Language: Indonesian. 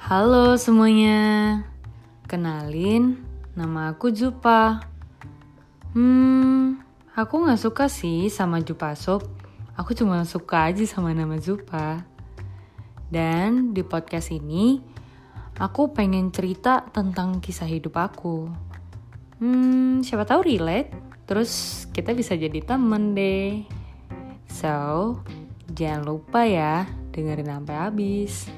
Halo semuanya, kenalin nama aku Jupa. Hmm, aku gak suka sih sama Jupa Sob. Aku cuma suka aja sama nama Jupa. Dan di podcast ini, aku pengen cerita tentang kisah hidup aku. Hmm, siapa tahu relate, terus kita bisa jadi temen deh. So, jangan lupa ya dengerin sampai habis.